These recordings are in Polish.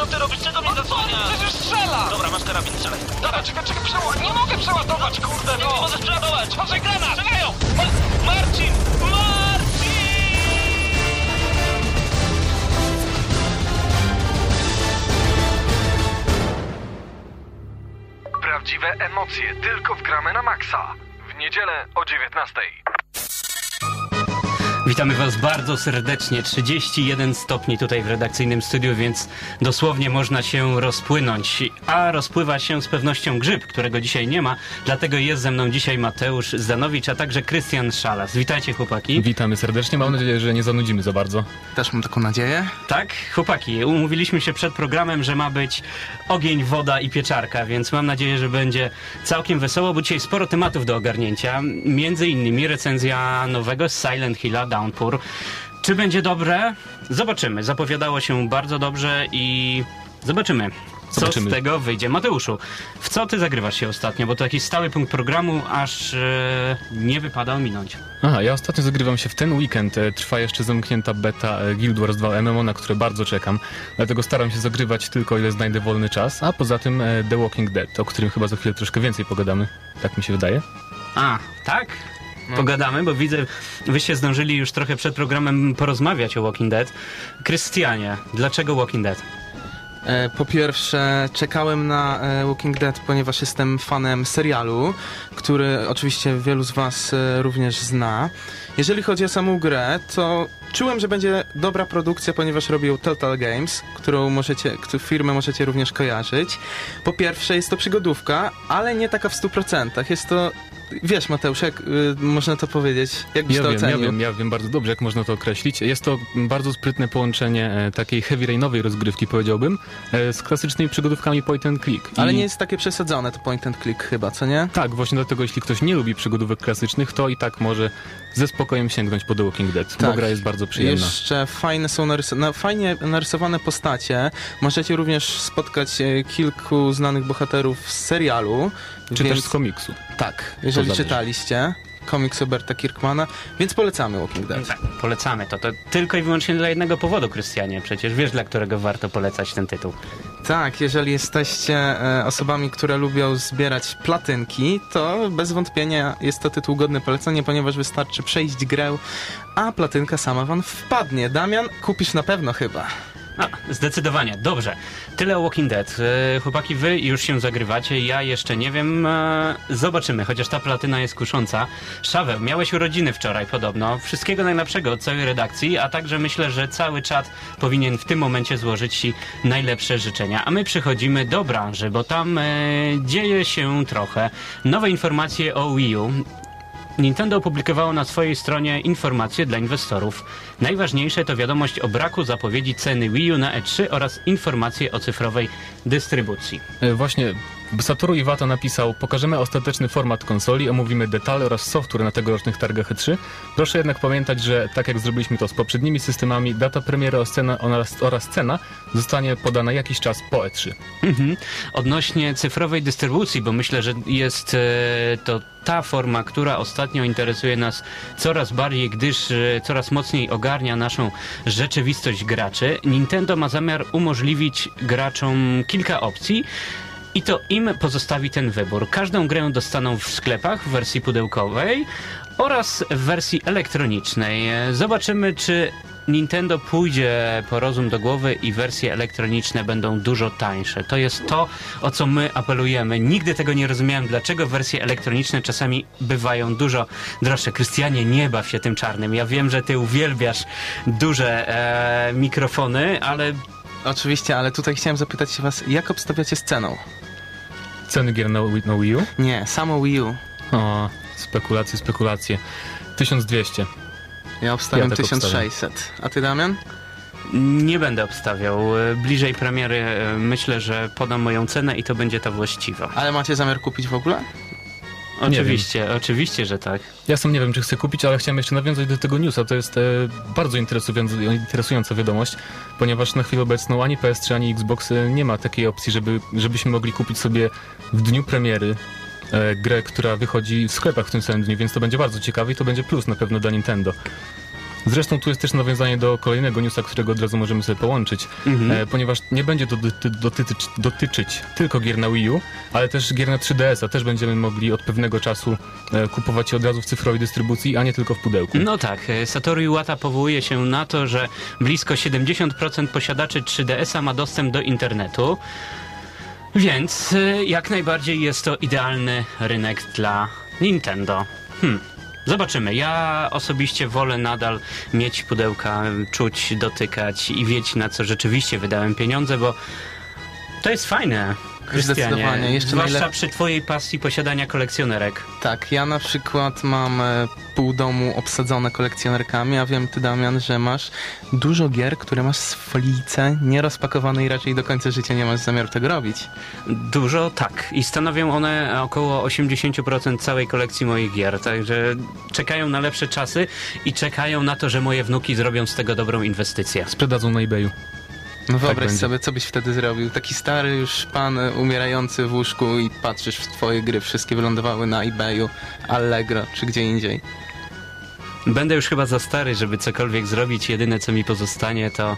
co ty robisz? Czego mnie zasłaniasz? Przecież strzela! Dobra, masz karabin, strzelaj. Dobra, czekaj, czekaj, przeładować. Nie mogę przeładować, kurde, Nie no! możesz przeładować! Uważaj, granat! Strzelają! Ma- Marcin! Marcin! Prawdziwe emocje tylko w Gramy na Maxa. W niedzielę o 19. Witamy Was bardzo serdecznie. 31 stopni tutaj w redakcyjnym studiu, więc dosłownie można się rozpłynąć. A rozpływa się z pewnością grzyb, którego dzisiaj nie ma. Dlatego jest ze mną dzisiaj Mateusz Zdanowicz, a także Krystian Szalas. Witajcie chłopaki. Witamy serdecznie. Mam nadzieję, że nie zanudzimy za bardzo. Też mam taką nadzieję. Tak, chłopaki, umówiliśmy się przed programem, że ma być ogień, woda i pieczarka, więc mam nadzieję, że będzie całkiem wesoło, bo dzisiaj sporo tematów do ogarnięcia. Między innymi recenzja nowego Silent Hilla Downpour. Czy będzie dobre? Zobaczymy. Zapowiadało się bardzo dobrze i zobaczymy. Co Zobaczymy. z tego wyjdzie? Mateuszu, w co ty zagrywasz się ostatnio? Bo to jakiś stały punkt programu, aż e, nie wypada ominąć. Aha, ja ostatnio zagrywam się w ten weekend. E, Trwa jeszcze zamknięta beta e, Guild Wars 2 MMO, na które bardzo czekam. Dlatego staram się zagrywać tylko ile znajdę wolny czas. A poza tym The Walking Dead, o którym chyba za chwilę troszkę więcej pogadamy. Tak mi się wydaje. A, tak? Pogadamy, bo widzę, wyście zdążyli już trochę przed programem porozmawiać o Walking Dead. Krystianie, dlaczego Walking Dead? E, Po pierwsze, czekałem na e, Walking Dead, ponieważ jestem fanem serialu, który oczywiście wielu z Was e, również zna. Jeżeli chodzi o samą grę, to czułem, że będzie dobra produkcja, ponieważ robił Telltale Games, którą możecie, którą firmę możecie również kojarzyć. Po pierwsze, jest to przygodówka, ale nie taka w 100%. Jest to, wiesz Mateusz, jak y, można to powiedzieć? Jak byś Ja to wiem, ja ocenił? wiem, ja wiem bardzo dobrze, jak można to określić. Jest to bardzo sprytne połączenie e, takiej heavy rainowej rozgrywki, powiedziałbym, e, z klasycznymi przygodówkami point and click. Ale I- nie jest takie przesadzone to point and click chyba, co nie? Tak, właśnie dlatego jeśli ktoś nie lubi przygodówek klasycznych, to i tak może ze spokojem sięgnąć po The Walking Dead, bo Tak. gra jest bardzo przyjemna. Jeszcze fajne są narys- na, fajnie narysowane postacie. Możecie również spotkać e, kilku znanych bohaterów z serialu. Czy więc, też z komiksu. Tak, jeżeli czytaliście komiks Roberta Kirkmana, więc polecamy Walking Dead. Tak, polecamy to. To tylko i wyłącznie dla jednego powodu, Krystianie. Przecież wiesz, dla którego warto polecać ten tytuł. Tak, jeżeli jesteście e, osobami, które lubią zbierać platynki, to bez wątpienia jest to tytuł godny polecenia, ponieważ wystarczy przejść grę, a platynka sama wam wpadnie. Damian, kupisz na pewno chyba. A, zdecydowanie. Dobrze. Tyle o Walking Dead. E, Chłopaki, wy już się zagrywacie, ja jeszcze nie wiem. E, Zobaczymy, chociaż ta platyna jest kusząca. Szaweł, miałeś urodziny wczoraj podobno. Wszystkiego najlepszego od całej redakcji, a także myślę, że cały czat powinien w tym momencie złożyć ci najlepsze życzenia. A my przechodzimy do branży, bo tam e, dzieje się trochę. Nowe informacje o Wii U. Nintendo opublikowało na swojej stronie informacje dla inwestorów. Najważniejsze to wiadomość o braku zapowiedzi ceny Wii U na E3 oraz informacje o cyfrowej dystrybucji. E, Właśnie Satoru Iwata napisał, pokażemy ostateczny format konsoli, omówimy detale oraz software na tegorocznych targach E3. Proszę jednak pamiętać, że tak jak zrobiliśmy to z poprzednimi systemami, data premiery oraz cena, zostanie podana jakiś czas po E E3. Mhm. Odnośnie cyfrowej dystrybucji, bo myślę, że jest e, to ta forma, która ostatnio interesuje nas coraz bardziej, gdyż e, coraz mocniej ogarnia naszą rzeczywistość graczy. Nintendo ma zamiar umożliwić graczom kilka opcji. I to im pozostawi ten wybór. Każdą grę dostaną w sklepach w wersji pudełkowej oraz w wersji elektronicznej. Zobaczymy, czy Nintendo pójdzie po rozum do głowy i wersje elektroniczne będą dużo tańsze. To jest to, o co my apelujemy. Nigdy tego nie rozumiałem, dlaczego wersje elektroniczne czasami bywają dużo droższe. Krystianie, nie baw się tym czarnym. Ja wiem, że ty uwielbiasz duże e, mikrofony, ale Oczywiście, ale tutaj chciałem zapytać się was, jak obstawiacie z ceną? Ceny gier na, Wii- na Wii U? Nie, samo Wii U. O, spekulacje, spekulacje. 1200. Ja obstawiam Ja tak 1600. A ty, Damian? Nie będę obstawiał. Bliżej premiery e, myślę, że podam moją cenę i to będzie ta właściwa. Ale macie zamiar kupić w ogóle? Oczywiście, oczywiście, że tak. Ja sam nie wiem, czy chcę kupić, ale chciałem jeszcze nawiązać do tego newsa. To jest e, bardzo interesująca, wiadomość, ponieważ na chwilę obecną ani PS3, ani Xbox e, nie ma takiej opcji, żeby, żebyśmy mogli kupić sobie w dniu premiery e, grę, która wychodzi w sklepach w tym samym dniu, więc to będzie bardzo ciekawe i to będzie plus na pewno dla Nintendo. Zresztą tu jest też nawiązanie do kolejnego newsa, którego od razu możemy sobie połączyć, e, ponieważ nie będzie to doty, dotyczyć, dotyczyć tylko gier na Wii U, ale też gier na 3DS-a. Też będziemy mogli od pewnego czasu e, kupować je od razu w cyfrowej dystrybucji, a nie tylko w pudełku. No tak, e, Satoru Iwata powołuje się na to, że blisko 70% posiadaczy 3DS-a ma dostęp do internetu. Więc jak najbardziej jest to idealny rynek dla Nintendo. Hmm. Zobaczymy. Ja osobiście wolę nadal mieć pudełka, czuć, dotykać i wiedzieć na co rzeczywiście wydałem pieniądze, bo to jest fajne. Zdecydowanie. Jeszcze Zwłaszcza najlep- przy twojej pasji posiadania kolekcjonerek. Tak, ja na przykład mam e, pół domu obsadzone kolekcjonerkami, a wiem ty Damian, że masz dużo gier, które masz w folice nierozpakowane i raczej do końca życia nie masz zamiaru tego robić. Dużo tak. I stanowią one około 80% całej kolekcji moich gier. Także czekają na lepsze czasy i czekają na to, że moje wnuki zrobią z tego dobrą inwestycję. Sprzedadzą na eBayu. No wyobraź będzie. sobie, co byś wtedy zrobił. Taki stary już pan umierający w łóżku i patrzysz w twoje gry, wszystkie wylądowały na eBayu, Allegro czy gdzie indziej. Będę już chyba za stary, żeby cokolwiek zrobić. Jedyne, co mi pozostanie, to...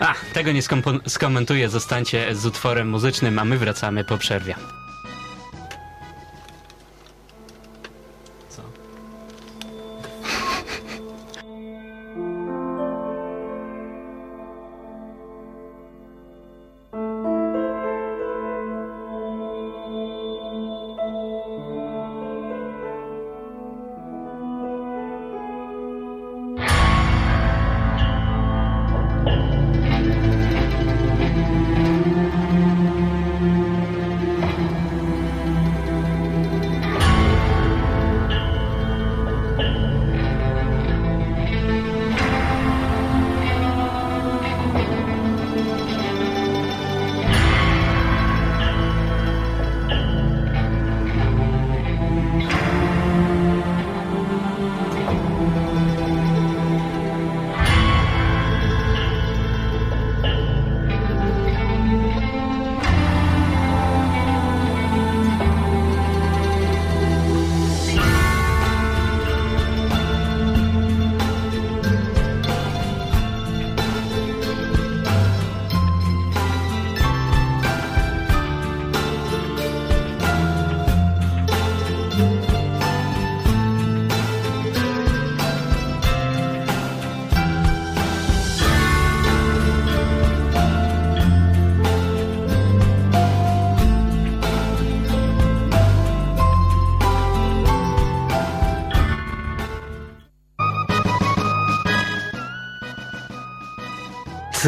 A, tego nie skomentuję. Zostańcie z utworem muzycznym, a my wracamy po przerwie.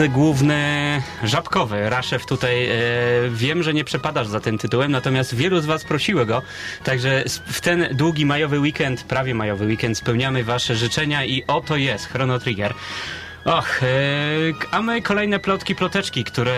Główny żabkowy. Raszew tutaj e, wiem, że nie przepadasz za tym tytułem, natomiast wielu z was prosiło go. Także w ten długi majowy weekend, prawie majowy weekend, spełniamy wasze życzenia i oto jest Chrono Trigger. Och, e, a my kolejne plotki, ploteczki, które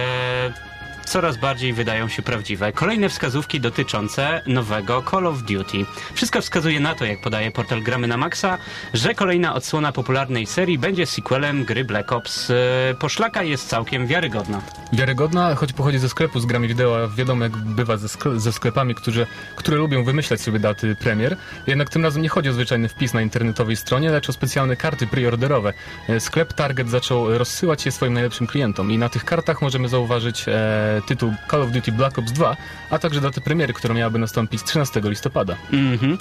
coraz bardziej wydają się prawdziwe. Kolejne wskazówki dotyczące nowego Call of Duty. Wszystko wskazuje na to, jak podaje portal Gramy na Maxa, że kolejna odsłona popularnej serii będzie sequelem gry Black Ops. E, Poszlaka jest całkiem wiarygodna. Wiarygodna, choć pochodzi ze sklepu z grami wideo, wiadomo jak bywa ze, ze sklepami, którzy, które lubią wymyślać sobie daty premier. Jednak tym razem nie chodzi o zwyczajny wpis na internetowej stronie, lecz o specjalne karty preorderowe. E, Sklep Target zaczął rozsyłać je swoim najlepszym klientom i na tych kartach możemy zauważyć e, tytuł Call of Duty Black Ops 2, a także datę premiery, która miałaby nastąpić 13 listopada. Mhm.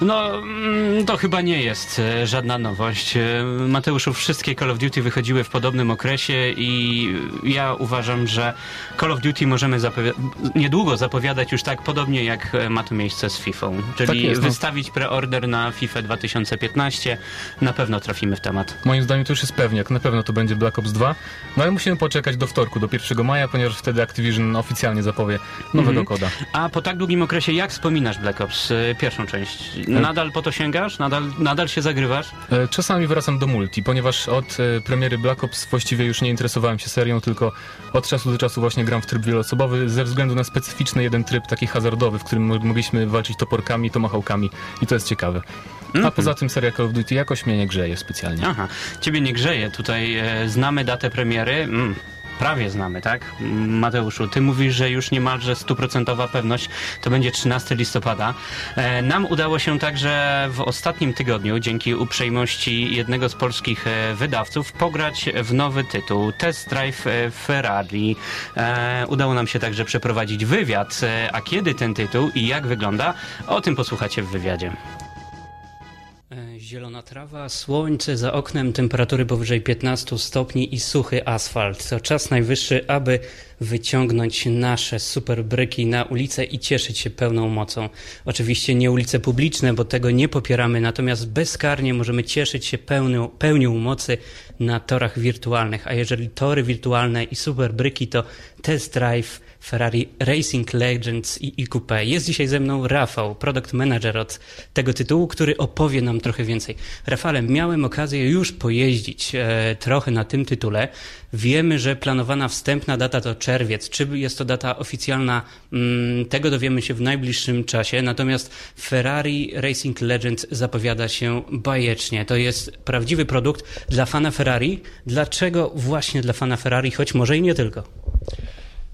No, mm, to chyba nie jest e, żadna nowość. E, Mateuszu, wszystkie Call of Duty wychodziły w podobnym okresie i ja uważam, że Call of Duty możemy zapowi- niedługo zapowiadać już tak podobnie, jak e, ma to miejsce z FIFA. Czyli Tak jest, no. wystawić preorder na FIFA 2015. Na pewno trafimy w temat. Moim zdaniem to już jest pewniak, na pewno to będzie Black Ops 2, no ale musimy poczekać do wtorku, do 1 maja, ponieważ wtedy Activision oficjalnie zapowie nowego Mhm. koda. A po tak długim okresie, jak wspominasz Black Ops, e, pierwszą część? Nadal po to sięgasz? Nadal, nadal się zagrywasz? E, Czasami wracam do multi, ponieważ od e, premiery Black Ops właściwie już nie interesowałem się serią, tylko od czasu do czasu właśnie gram w tryb wieloosobowy ze względu na specyficzny jeden tryb taki hazardowy, w którym mo- mogliśmy walczyć toporkami, tomahawkami i to jest ciekawe. A poza tym seria Call of Duty jakoś mnie nie grzeje specjalnie. Aha, ciebie nie grzeje. Tutaj e, znamy datę premiery. Mm. Prawie znamy, tak? Mateuszu, ty mówisz, że już niemalże stuprocentowa pewność to będzie 13 listopada. E, nam udało się także w ostatnim tygodniu, dzięki uprzejmości jednego z polskich e, wydawców, pograć w nowy tytuł Test Drive e, Ferrari. Udało nam się także przeprowadzić wywiad. A kiedy ten tytuł i jak wygląda, o tym posłuchacie w wywiadzie. E, Zielona trawa, słońce za oknem, temperatury powyżej 15 stopni i suchy asfalt. To czas najwyższy, aby wyciągnąć nasze superbryki na ulicę i cieszyć się pełną mocą. Oczywiście nie ulice publiczne, bo tego nie popieramy, natomiast bezkarnie możemy cieszyć się pełnią, pełnią mocy na torach wirtualnych. A jeżeli tory wirtualne i superbryki, to test drive Ferrari Racing Legends i IQP. Jest dzisiaj ze mną Rafał, product manager od tego tytułu, który opowie nam trochę więcej. Rafale, miałem okazję już pojeździć e, trochę na tym tytule. Wiemy, że planowana wstępna data to czerwiec. Czy jest to data oficjalna? Mm, tego dowiemy się w najbliższym czasie. Natomiast Ferrari Racing Legends zapowiada się bajecznie. To jest prawdziwy produkt dla fana Ferrari. Dlaczego właśnie dla fana Ferrari, choć może i nie tylko?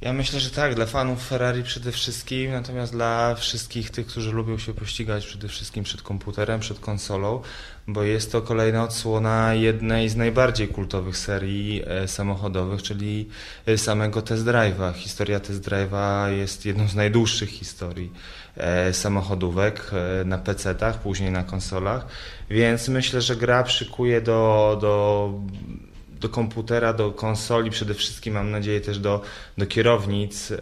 Ja myślę, że tak, dla fanów Ferrari przede wszystkim, natomiast dla wszystkich tych, którzy lubią się pościgać przede wszystkim przed komputerem, przed konsolą, bo jest to kolejna odsłona jednej z najbardziej kultowych serii e, samochodowych, czyli e, samego test drive'a. Historia test drive'a jest jedną z najdłuższych historii e, samochodówek na PC-tach, później na konsolach, więc myślę, że gra przykuje do, do do komputera, do konsoli, przede wszystkim mam nadzieję też do, do kierownic e,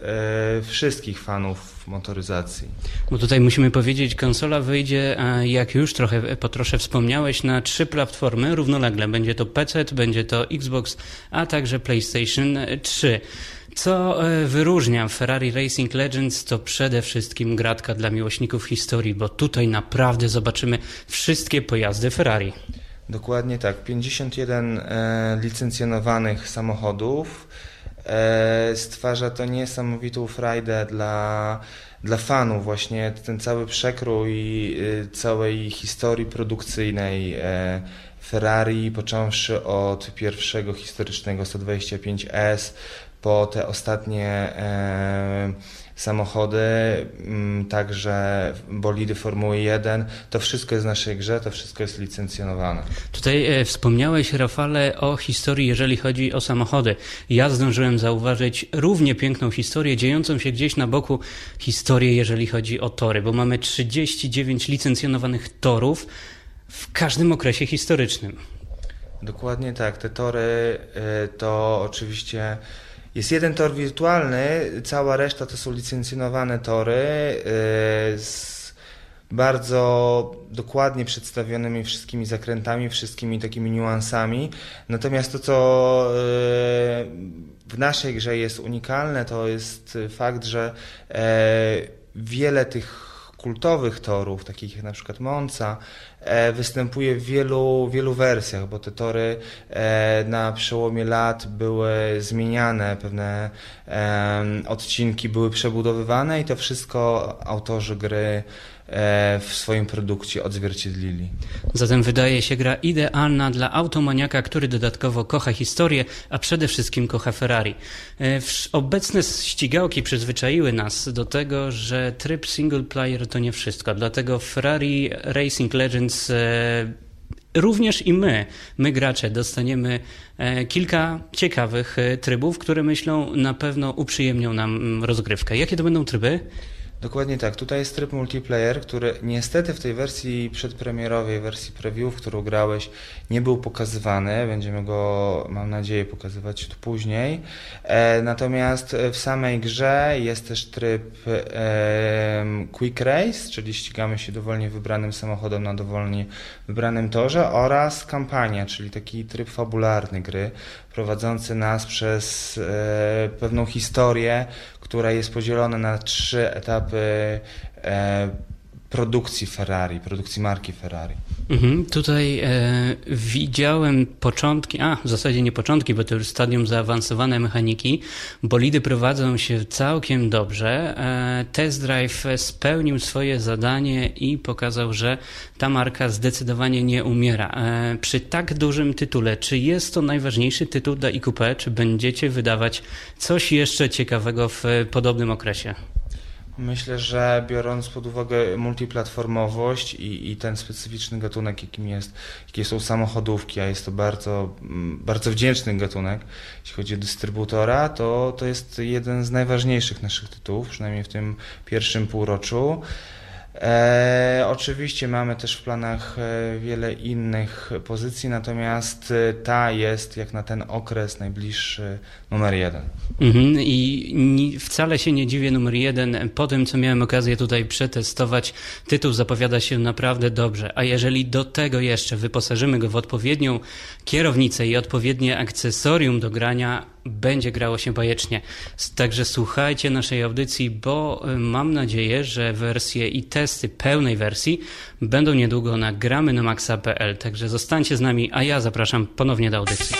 wszystkich fanów motoryzacji. Bo tutaj musimy powiedzieć, konsola wyjdzie, jak już trochę po trosze wspomniałeś, na trzy platformy równolegle. Będzie to PC, będzie to Xbox, a także PlayStation 3. Co e, wyróżnia Ferrari Racing Legends to przede wszystkim gratka dla miłośników historii, bo tutaj naprawdę zobaczymy wszystkie pojazdy Ferrari. Dokładnie tak. 51 e, licencjonowanych samochodów. E, stwarza to niesamowitą frajdę dla, dla fanów. Właśnie ten cały przekrój e, całej historii produkcyjnej e, Ferrari, począwszy od pierwszego historycznego 125S, po te ostatnie e, samochody, mm, także bolidy Formuły 1, to wszystko jest w naszej grze, to wszystko jest licencjonowane. Tutaj e, wspomniałeś, Rafale, o historii, jeżeli chodzi o samochody. Ja zdążyłem zauważyć równie piękną historię, dziejącą się gdzieś na boku historię, jeżeli chodzi o tory, bo mamy 39 licencjonowanych torów w każdym okresie historycznym. Dokładnie tak. Te tory y, to oczywiście jest jeden tor wirtualny, cała reszta to są licencjonowane tory y, z bardzo dokładnie przedstawionymi wszystkimi zakrętami, wszystkimi takimi niuansami. Natomiast to, co y, w naszej grze jest unikalne, to jest fakt, że e, wiele tych kultowych torów, takich jak na przykład Monza, e, występuje w wielu, wielu wersjach, bo te tory e, na przełomie lat były zmieniane, pewne odcinki były przebudowywane i to wszystko autorzy gry w swoim produkcie odzwierciedlili. Zatem wydaje się gra idealna dla automaniaka, który dodatkowo kocha historię, a przede wszystkim kocha Ferrari. E, Obecne ścigałki przyzwyczaiły nas do tego, że tryb single player to nie wszystko. Dlatego Ferrari Racing Legends e, Również i my, my gracze, dostaniemy e, kilka ciekawych e, trybów, które myślą na pewno uprzyjemnią nam mm, rozgrywkę. Jakie to będą tryby? Dokładnie tak. Tutaj jest tryb multiplayer, który niestety w tej wersji przedpremierowej, wersji preview, w którą grałeś, nie był pokazywany. Będziemy go, mam nadzieję, pokazywać tu później. E, natomiast w samej grze jest też tryb e, Quick Race, czyli ścigamy się dowolnie wybranym samochodem na dowolnie wybranym torze oraz kampania, czyli taki tryb fabularny gry, prowadzący nas przez e, pewną historię, która jest podzielona na trzy etapy e, produkcji Ferrari, produkcji marki Ferrari. Mhm, tutaj e, widziałem początki, a w zasadzie nie początki, bo to już stadium zaawansowane mechaniki. Bolidy prowadzą się całkiem dobrze. E, test Drive spełnił swoje zadanie i pokazał, że ta marka zdecydowanie nie umiera. E, przy tak dużym tytule, czy jest to najważniejszy tytuł dla IQP, czy będziecie wydawać coś jeszcze ciekawego w podobnym okresie? Myślę, że biorąc pod uwagę multiplatformowość i, i ten specyficzny gatunek, jakim jest, jakie są samochodówki, a jest to bardzo, mm, bardzo wdzięczny gatunek, jeśli chodzi o dystrybutora, to, to jest jeden z najważniejszych naszych tytułów, przynajmniej w tym pierwszym półroczu. E, oczywiście mamy też w planach e, wiele innych pozycji, natomiast e, ta jest jak na ten okres najbliższy numer jeden. Mhm, I wcale się nie dziwię numer jeden. Po tym, co miałem okazję tutaj przetestować, tytuł zapowiada się naprawdę dobrze. A jeżeli do tego jeszcze wyposażymy go w odpowiednią kierownicę i odpowiednie akcesorium do grania, będzie grało się bajecznie. Także słuchajcie naszej audycji, bo y, mam nadzieję, że wersje i testy pełnej wersji będą niedługo na gramy na maxa.pl. Także zostańcie z nami, a ja zapraszam ponownie do audycji.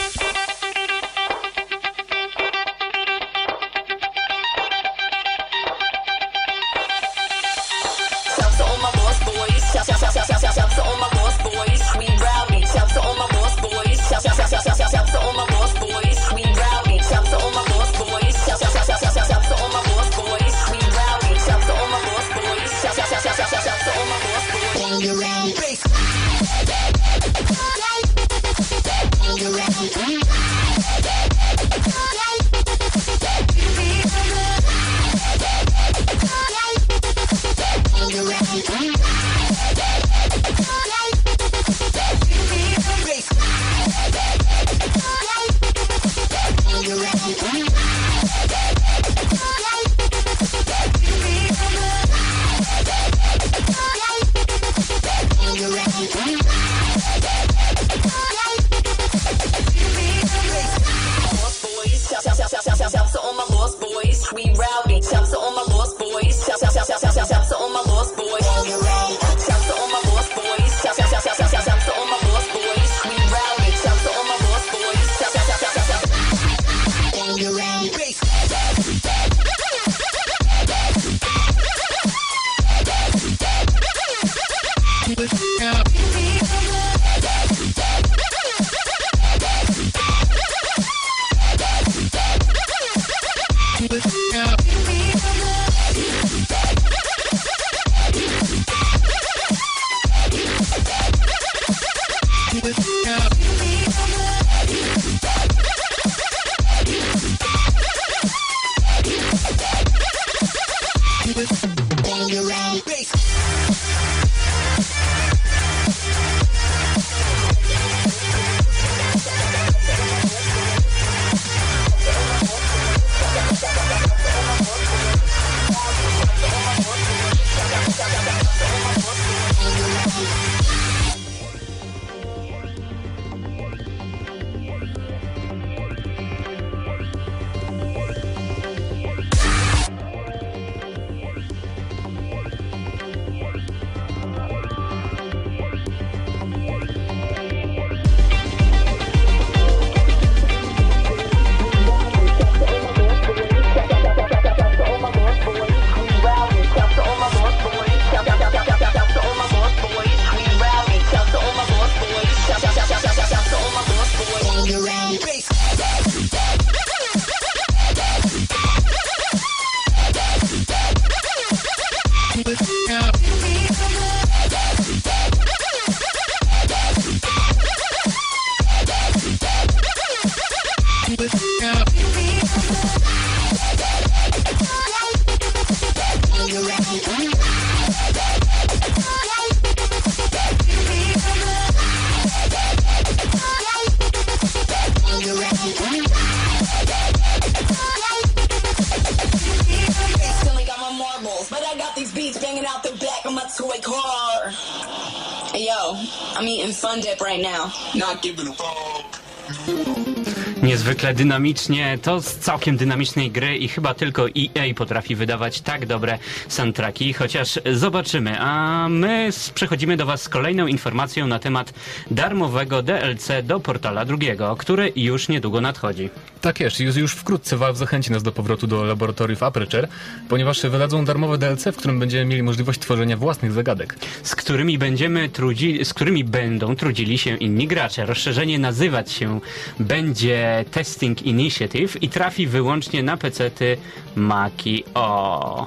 Niezwykle dynamicznie, to z całkiem dynamicznej gry i chyba tylko EA potrafi wydawać tak dobre soundtracki, chociaż zobaczymy. A my przechodzimy do Was z kolejną informacją na temat darmowego DLC do Portala drugiego, który już niedługo nadchodzi. Tak jest, już, już wkrótce Valve zachęci nas do powrotu do laboratoriów Aperture, ponieważ wydadzą darmowe DLC, w którym będziemy mieli możliwość tworzenia własnych zagadek. z którymi będziemy trudzi, z którymi będą trudzili się inni gracze. Rozszerzenie nazywać się będzie Testing Initiative i trafi wyłącznie na PC-ty Maki. O.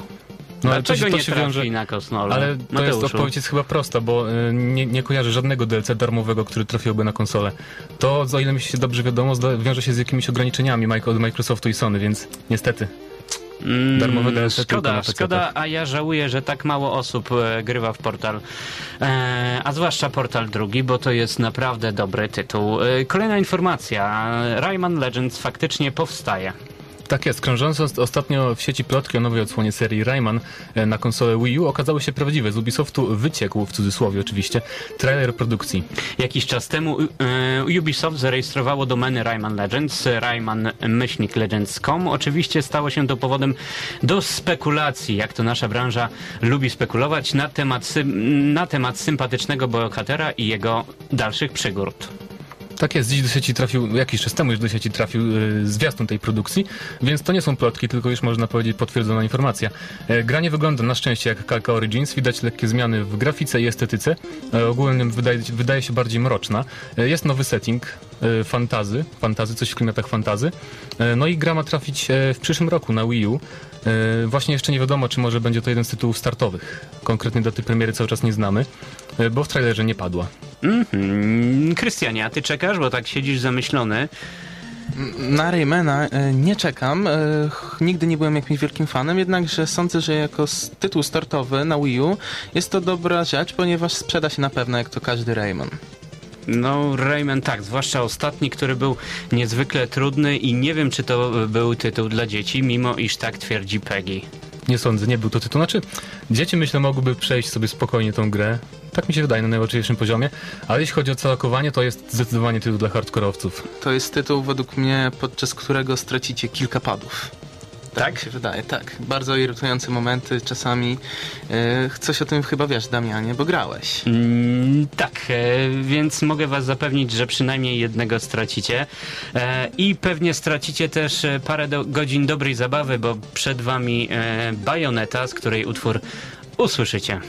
No, ale Dlaczego to się- to nie się trafi wiąże- na konsolę? Ale to jest, Mateuszu? odpowiedź jest chyba prosta, bo y, nie, nie kojarzę żadnego DLC darmowego, który trafiłby na konsolę. To, o ile mi się dobrze wiadomo, wiąże się z jakimiś ograniczeniami od Microsoftu i Sony, więc niestety. Mm, darmowe DLC tylko Szkoda, szkoda, a ja żałuję, że tak mało osób e, grywa w Portal. E, a zwłaszcza Portal drugi, bo to jest naprawdę dobry tytuł. E, kolejna informacja. Rayman Legends faktycznie powstaje. Tak jest, krążące ost- ostatnio w sieci plotki o nowej odsłonie serii Rayman e, na konsolę Wii U okazały się prawdziwe. Z Ubisoftu wyciekł, w cudzysłowie oczywiście, trailer produkcji. Jakiś czas temu e, Ubisoft zarejestrowało domeny Rayman Legends, rayman-legends.com. Oczywiście stało się to powodem do spekulacji, jak to nasza branża lubi spekulować, na temat, na temat sympatycznego bohatera i jego dalszych przygód. Tak jest, dziś do sieci trafił, jakiś czas temu już do sieci trafił e, zwiastun tej produkcji, więc to nie są plotki, tylko już można powiedzieć potwierdzona informacja. E, gra nie wygląda na szczęście jak Kalka Origins, widać lekkie zmiany w grafice i estetyce. E, wydaje, wydaje się bardziej mroczna. E, jest nowy setting, e, fantazy, fantazy, coś w klimatach fantazy. E, no i gra ma trafić e, w przyszłym roku na Wii U. E, Właśnie jeszcze nie wiadomo, czy może będzie to jeden z tytułów startowych. Konkretnej daty premiery cały czas nie znamy, e, bo w trailerze nie padła. Mhm. Krystianie, a ty czekasz, bo tak siedzisz zamyślony. Na Raymana e, nie czekam. Nigdy nie byłem jakimś wielkim fanem, jednakże sądzę, że jako tytuł startowy na Wii U jest to dobra rzecz, ponieważ sprzeda się na pewno jak to każdy Rayman. No, Rayman tak, zwłaszcza ostatni, który był niezwykle trudny i nie wiem, czy to był tytuł dla dzieci, mimo iż tak twierdzi Peggy. Nie sądzę, nie był to tytuł. Znaczy, dzieci myślę mogłyby przejść sobie spokojnie tą grę. Tak mi się wydaje na najłatwiejszym poziomie. Ale jeśli chodzi o celakowanie, to jest zdecydowanie tytuł dla hardkorowców. To jest tytuł według mnie, podczas którego stracicie kilka padów. Tak, Tak? się wydaje, tak. Bardzo irytujące momenty czasami. E, Coś o tym chyba wiesz, Damianie, bo grałeś. Mm, tak, e, więc mogę was zapewnić, że przynajmniej jednego stracicie. E, I pewnie stracicie też e, parę do, godzin dobrej zabawy, bo przed wami e, bajoneta, z której utwór usłyszycie.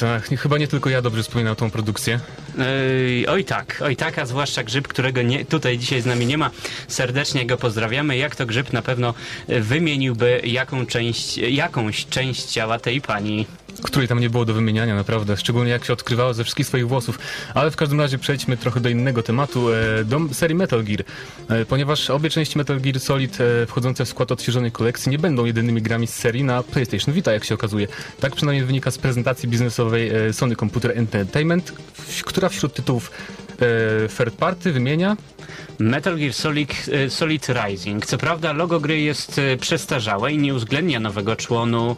Bajoneta. Chyba nie tylko ja dobrze wspominam tą produkcję. Oj tak, oj tak, a zwłaszcza grzyb, którego nie, tutaj dzisiaj z nami nie ma. Serdecznie go pozdrawiamy. Jak to grzyb na pewno wymieniłby jaką część, jakąś część ciała tej pani. Której tam nie było do wymieniania, naprawdę. Szczególnie jak się odkrywała ze wszystkich swoich włosów. Ale w każdym razie przejdźmy trochę do innego tematu, e, do serii Metal Gear. E, ponieważ obie części Metal Gear Solid e, wchodzące w skład odświeżonej kolekcji nie będą jedynymi grami z serii na PlayStation Vita, jak się okazuje. Tak przynajmniej wynika z prezentacji biznesowej Sony Computer Entertainment, która wśród tytułów third party wymienia Metal Gear Solid, Solid Rising. Co prawda logo gry jest przestarzałe i nie uwzględnia nowego członu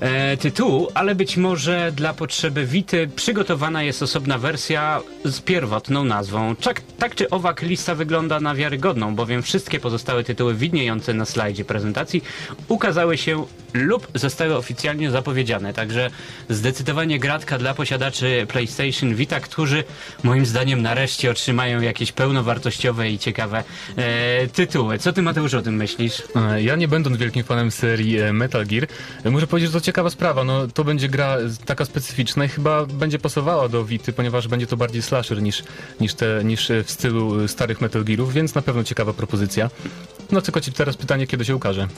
e, tytułu, ale być może dla potrzeby Wity przygotowana jest osobna wersja z pierwotną nazwą. Czak, tak czy owak lista wygląda na wiarygodną, bowiem wszystkie pozostałe tytuły widniejące na slajdzie prezentacji ukazały się lub zostały oficjalnie zapowiedziane. Także zdecydowanie gratka dla posiadaczy PlayStation Vita, którzy moim zdaniem nareszcie otrzymają jakieś pełnowartościowe i ciekawe e, tytuły. Co ty Mateusz o tym myślisz? E, Ja nie będąc wielkim fanem serii e, Metal Gear, e, muszę powiedzieć, że to ciekawa sprawa. No, to będzie gra e, taka specyficzna i chyba będzie pasowała do Vity, ponieważ będzie to bardziej slasher niż, niż, te, niż e, w stylu e, starych Metal Gearów, więc na pewno ciekawa propozycja. No tylko ci teraz pytanie, kiedy się ukaże.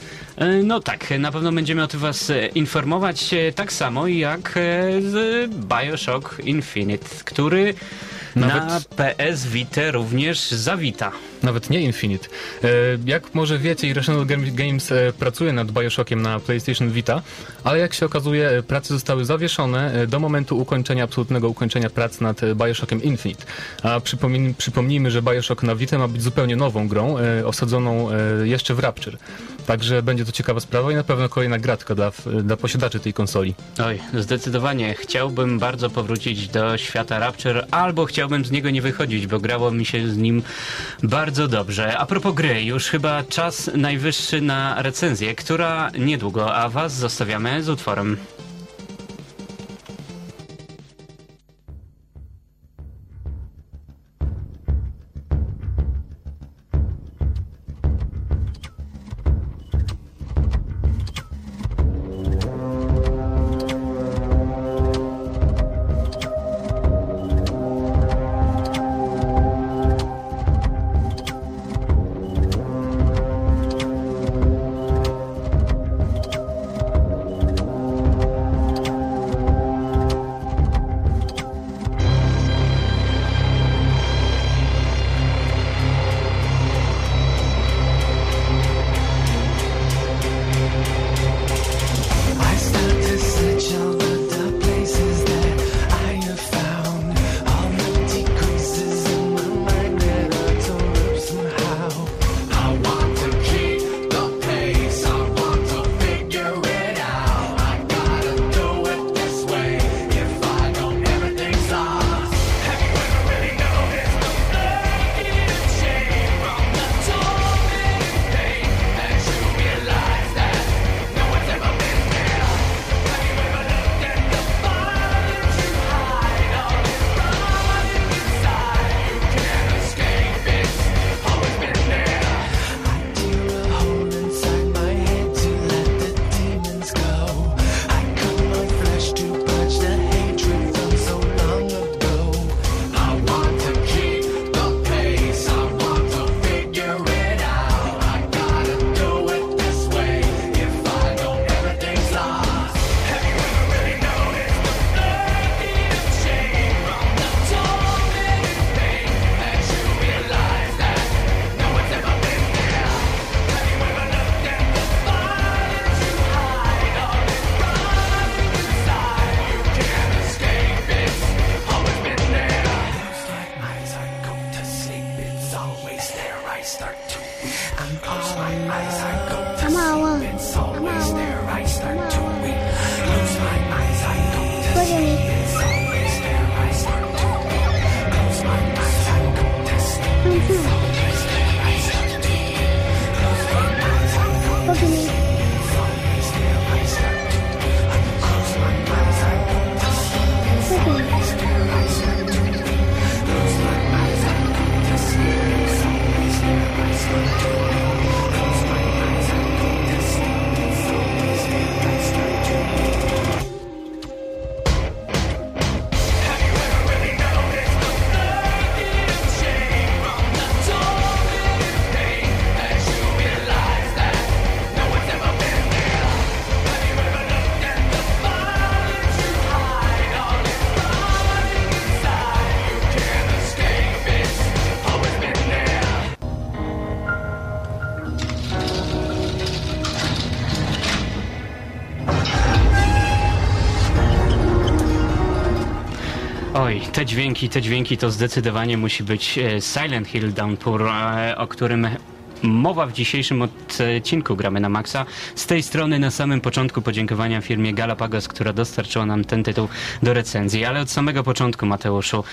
No tak, na pewno będziemy o tym was informować tak samo jak z Bioshock Infinite, który na Nawet- PS Vita również zawita. Nawet nie Infinite. E, Jak może wiecie, Irrational Gam- Games e, pracuje nad Bioshockiem na PlayStation Vita, ale jak się okazuje, e, prace zostały zawieszone do momentu ukończenia, absolutnego ukończenia prac nad Bioshockiem Infinite. A przypomnij, przypomnijmy, że Bioshock na Vita ma być zupełnie nową grą, osadzoną jeszcze w Rapture. Także będzie to ciekawa sprawa i na pewno kolejna gratka dla, dla posiadaczy tej konsoli. Oj, zdecydowanie. Chciałbym bardzo powrócić do świata Rapture, albo chciałbym z niego nie wychodzić, bo grało mi się z nim bardzo dobrze. A propos gry, już chyba czas najwyższy na recenzję, która niedługo, a was zostawiamy z utworem. Te dźwięki, te dźwięki to zdecydowanie musi być e, Silent Hill Downpour, e, o którym mowa w dzisiejszym odcinku Gramy na Maxa. Z tej strony na samym początku podziękowania firmie Galapagos, która dostarczyła nam ten tytuł do recenzji, ale od samego początku Mateuszu.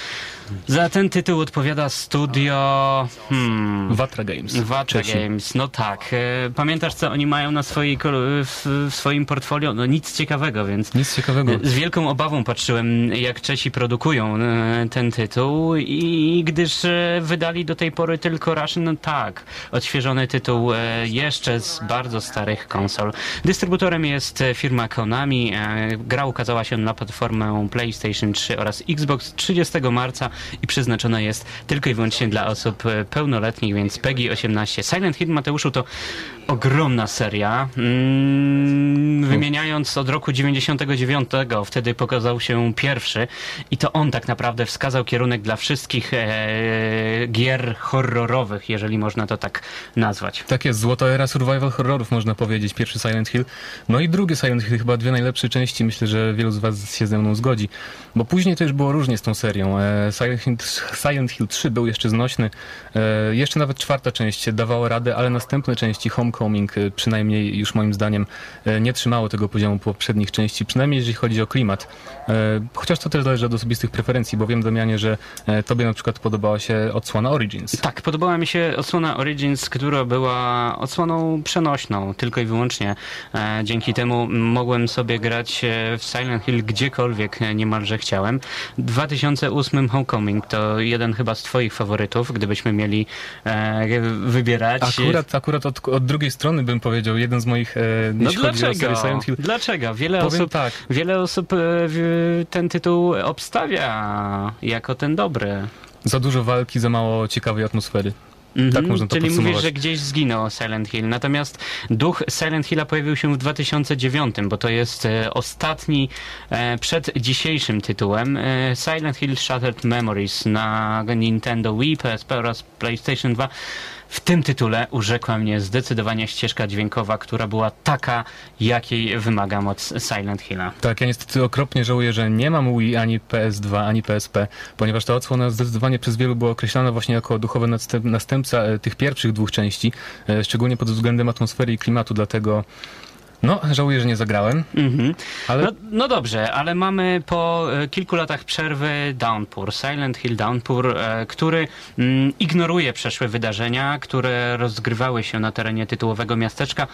Za ten tytuł odpowiada studio... Hmm, Watra Games. Watra Czesi. Games, no tak. E, Pamiętasz, co oni mają na swojej, kol- w, w swoim portfolio? No nic ciekawego, więc Nic ciekawego. z wielką obawą patrzyłem, jak Czesi produkują e, ten tytuł i gdyż e, wydali do tej pory tylko Russian, no tak, odświeżony tytuł e, jeszcze z bardzo starych konsol. Dystrybutorem jest e, firma Konami. E, Gra ukazała się na platformę PlayStation 3 oraz Xbox 30 marca i przeznaczona jest tylko i wyłącznie dla osób e, pełnoletnich, więc PEGI 18. Silent Hill Mateuszu to ogromna seria. Mm, wymieniając od roku 99, wtedy pokazał się pierwszy i to on tak naprawdę wskazał kierunek dla wszystkich e, gier horrorowych, jeżeli można to tak nazwać. Tak jest, złota era survival horrorów, można powiedzieć. Pierwszy Silent Hill. No i drugi Silent Hill, chyba dwie najlepsze części. Myślę, że wielu z Was się ze mną zgodzi. Bo później to już było różnie z tą serią. E, Silent Hill, Silent Hill 3 był jeszcze znośny. E, jeszcze nawet czwarta część dawała radę, ale następne części, Homecoming, e, przynajmniej już moim zdaniem, e, nie trzymało tego poziomu poprzednich części. Przynajmniej jeżeli chodzi o klimat. E, chociaż to też zależy od osobistych preferencji, bo wiem, Damianie, że Tobie na przykład podobała się odsłona Origins. Tak, podobała mi się odsłona Origins, która była odsłoną przenośną, tylko i wyłącznie. E, dzięki temu mogłem sobie grać e, w Silent Hill gdziekolwiek e, niemalże chciałem. 2008 Homecoming to jeden chyba z twoich faworytów, gdybyśmy mieli wybierać. Akurat, akurat od, od drugiej strony bym powiedział, jeden z moich, e, No dlaczego? Silent Hill. Dlaczego? Wiele Powiem osób, tak. wiele osób e, ten tytuł obstawia jako ten dobry. Za dużo walki, za mało ciekawej atmosfery. Mhm, Tak można to Czyli mówisz, że gdzieś zginął Silent Hill. Natomiast duch Silent Hilla pojawił się w 2009, bo to jest e, ostatni e, przed dzisiejszym tytułem. E, Silent Hill Shattered Memories na Nintendo Wii, PSP oraz PlayStation 2. W tym tytule urzekła mnie zdecydowanie ścieżka dźwiękowa, która była taka, jakiej wymaga moc Silent Hilla. Tak, ja niestety okropnie żałuję, że nie mam Wii ani PS2, ani PSP, ponieważ ta odsłona zdecydowanie przez wielu była określana właśnie jako duchowy następ, następca e, tych pierwszych dwóch części, e, szczególnie pod względem atmosfery i klimatu, dlatego no, żałuję, że nie zagrałem, Mhm. ale No, no dobrze, ale mamy po e, kilku latach przerwy Downpour, Silent Hill Downpour, e, który mm, ignoruje przeszłe wydarzenia, które rozgrywały się na terenie tytułowego miasteczka,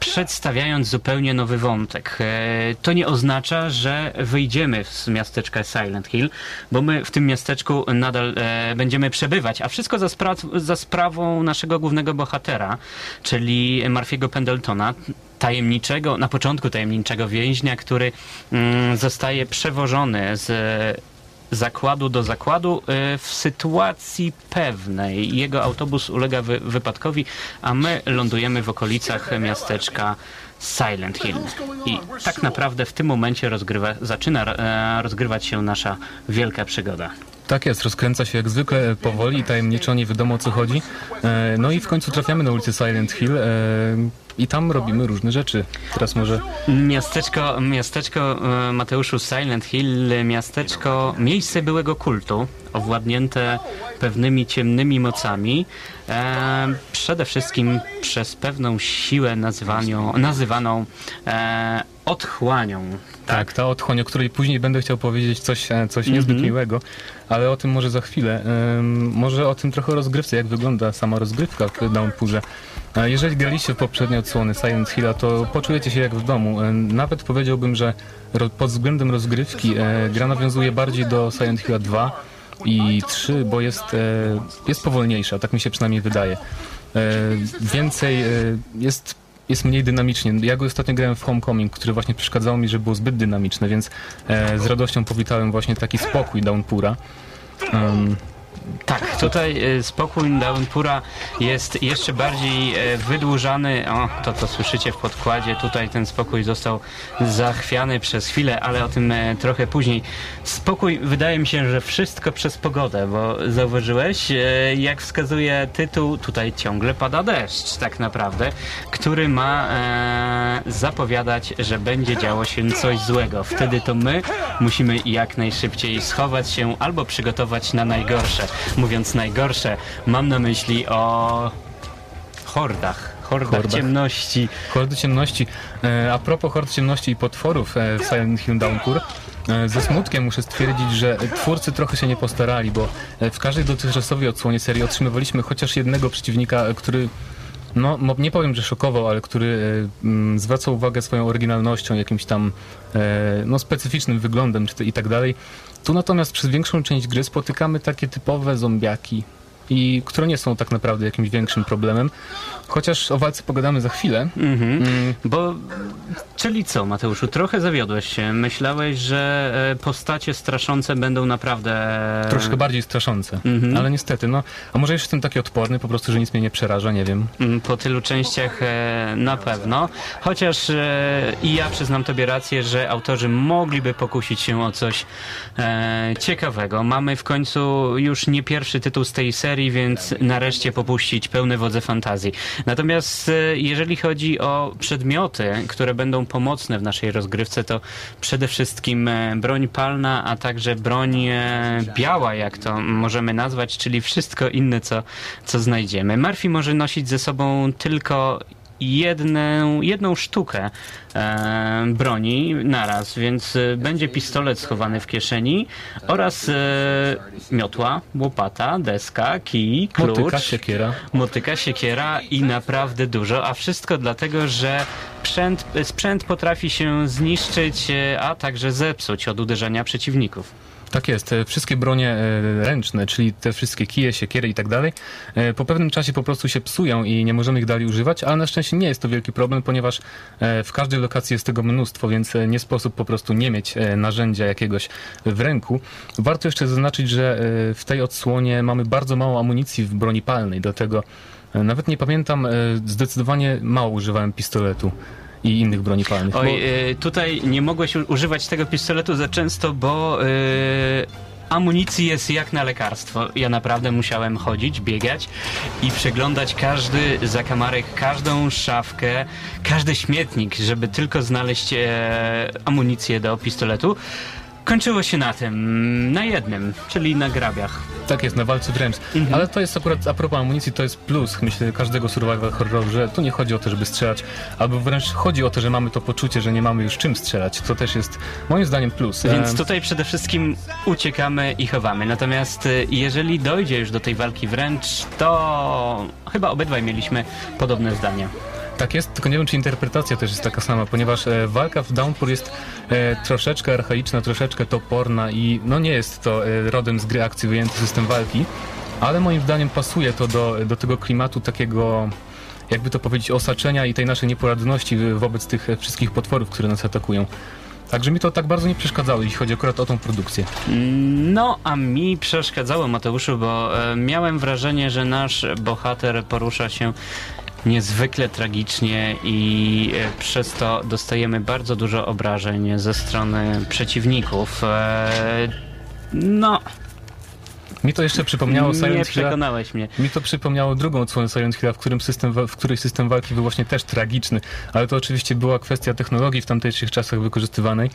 przedstawiając zupełnie nowy wątek. E, to nie oznacza, że wyjdziemy z miasteczka Silent Hill, bo my w tym miasteczku nadal będziemy przebywać, a wszystko za, spra- za sprawą naszego głównego bohatera, czyli Marfiego Pendletona, tajemniczego, na początku tajemniczego więźnia, który mm, zostaje przewożony z zakładu do zakładu y, w sytuacji pewnej. Jego autobus ulega wy, wypadkowi, a my lądujemy w okolicach miasteczka Silent Hill. I tak naprawdę w tym momencie rozgrywa, zaczyna e, rozgrywać się nasza wielka przygoda. tak jest, rozkręca się jak zwykle e, powoli tajemniczo, nie wiadomo o co chodzi. E, No i w końcu trafiamy na ulicę Silent Hill i tam robimy różne rzeczy. Teraz może Miasteczko, miasteczko e, Mateuszu Silent Hill, miasteczko, miejsce byłego kultu, owładnięte pewnymi ciemnymi mocami, e, przede wszystkim przez pewną siłę nazywaną, e, otchłanią. Tak, ta otchłań, o której później będę chciał powiedzieć coś, e, coś niezbyt Mhm. miłego, ale o tym może za chwilę. Może o tym trochę rozgrywce, jak wygląda sama rozgrywka w Downpourze. E, Jeżeli graliście w poprzednie odsłony Silent Hilla, to poczujecie się jak w domu. E, Nawet powiedziałbym, że pod względem rozgrywki gra nawiązuje bardziej do Silent Hilla 2 i 3, bo jest, jest powolniejsza, tak mi się przynajmniej wydaje. Więcej jest jest mniej dynamicznie. Ja go ostatnio grałem w Homecoming, który właśnie przeszkadzało mi, że było zbyt dynamiczne, więc e, z radością powitałem właśnie taki spokój Downpoura. Um, Tak, tutaj e, spokój Downpura jest jeszcze bardziej e, wydłużany. O, to co słyszycie w podkładzie, tutaj ten spokój został zachwiany przez chwilę, ale o tym e, trochę później. Spokój, wydaje mi się, że wszystko przez pogodę, bo zauważyłeś, jak wskazuje tytuł, tutaj ciągle pada deszcz tak naprawdę, który ma zapowiadać, że będzie działo się coś złego. Wtedy to my musimy jak najszybciej schować się albo przygotować na najgorsze. Mówiąc najgorsze, mam na myśli o hordach, hordach, Hordach. ciemności. Hordy ciemności. E, a propos hord ciemności i potworów e, w Silent Hill Downpour, e, ze smutkiem muszę stwierdzić, że twórcy trochę się nie postarali, bo e, w każdej dotychczasowej odsłonie serii otrzymywaliśmy chociaż jednego przeciwnika, e, który no, nie powiem, że szokował, ale który mm, zwracał uwagę swoją oryginalnością, jakimś tam no, specyficznym wyglądem czy i tak dalej. Tu natomiast przez większą część gry spotykamy takie typowe zombiaki, i które nie są tak naprawdę jakimś większym problemem. Chociaż o walce pogadamy za chwilę. Mhm. Mm, Bo, czyli co, Mateuszu, trochę zawiodłeś się. Myślałeś, że e, postacie straszące będą naprawdę... Troszkę bardziej straszące, Mhm. ale niestety, no, a może jeszcze jestem taki odporny, po prostu, że nic mnie nie przeraża, nie wiem. Mm, Po tylu częściach e, na pewno. Chociaż e, i ja przyznam tobie rację, że autorzy mogliby pokusić się o coś e, ciekawego. Mamy w końcu już nie pierwszy tytuł z tej serii, więc nareszcie popuścić pełne wodze fantazji. Natomiast e, jeżeli chodzi o przedmioty, które będą pomocne w naszej rozgrywce, to przede wszystkim e, broń palna, a także broń e, biała, jak to możemy nazwać, czyli wszystko inne, co, co znajdziemy. Murphy może nosić ze sobą tylko jedną, jedną sztukę e, broni naraz, więc e, będzie pistolet schowany w kieszeni oraz e, miotła, łopata, deska, kij, klucz, Motyka, siekiera. motyka, siekiera i naprawdę dużo, a wszystko dlatego, że sprzęt, sprzęt potrafi się zniszczyć, e, a także zepsuć od uderzenia przeciwników. Tak jest, te wszystkie bronie e, ręczne, czyli te wszystkie kije, siekiery i tak dalej, e, po pewnym czasie po prostu się psują i nie możemy ich dalej używać, ale na szczęście nie jest to wielki problem, ponieważ e, w każdej lokacji jest tego mnóstwo, więc e, nie sposób po prostu nie mieć e, narzędzia jakiegoś w ręku. Warto jeszcze zaznaczyć, że e, w tej odsłonie mamy bardzo mało amunicji w broni palnej, dlatego e, nawet nie pamiętam, e, zdecydowanie mało używałem pistoletu i innych broni palnych. bo- Oj, y, tutaj nie mogłeś używać tego pistoletu za często, bo y, amunicji jest jak na lekarstwo. Ja naprawdę musiałem chodzić, biegać i przeglądać każdy zakamarek, każdą szafkę, każdy śmietnik, żeby tylko znaleźć e, amunicję do pistoletu. Kończyło się na tym, na jednym, czyli na grabiach. Tak jest, na walce wręcz. Mhm. Ale to jest akurat, a propos amunicji, to jest plus, myślę, każdego survival horroru, że tu nie chodzi o to, żeby strzelać, albo wręcz chodzi o to, że mamy to poczucie, że nie mamy już czym strzelać. To też jest, moim zdaniem, plus. Więc tutaj przede wszystkim uciekamy i chowamy. Natomiast y, jeżeli dojdzie już do tej walki wręcz, to chyba obydwaj mieliśmy podobne zdania. Tak jest, tylko nie wiem, czy interpretacja też jest taka sama, ponieważ e, walka w Downpour jest e, troszeczkę archaiczna, troszeczkę toporna i no nie jest to e, rodem z gry akcji wyjęty system walki, ale moim zdaniem pasuje to do, do tego klimatu takiego jakby to powiedzieć, osaczenia i tej naszej nieporadności wobec tych e, wszystkich potworów, które nas atakują. Także mi to tak bardzo nie przeszkadzało, jeśli chodzi akurat o tą produkcję. No, a mi przeszkadzało, Mateuszu, bo e, miałem wrażenie, że nasz bohater porusza się niezwykle tragicznie i e, przez to dostajemy bardzo dużo obrażeń ze strony przeciwników. E, no, Mi to jeszcze przypomniało nie Silent Hill. przekonałeś mnie. Mi to przypomniało drugą odsłonę Silent Hill, w, którym system, w której system walki był właśnie też tragiczny, ale to oczywiście była kwestia technologii w tamtejszych czasach wykorzystywanej.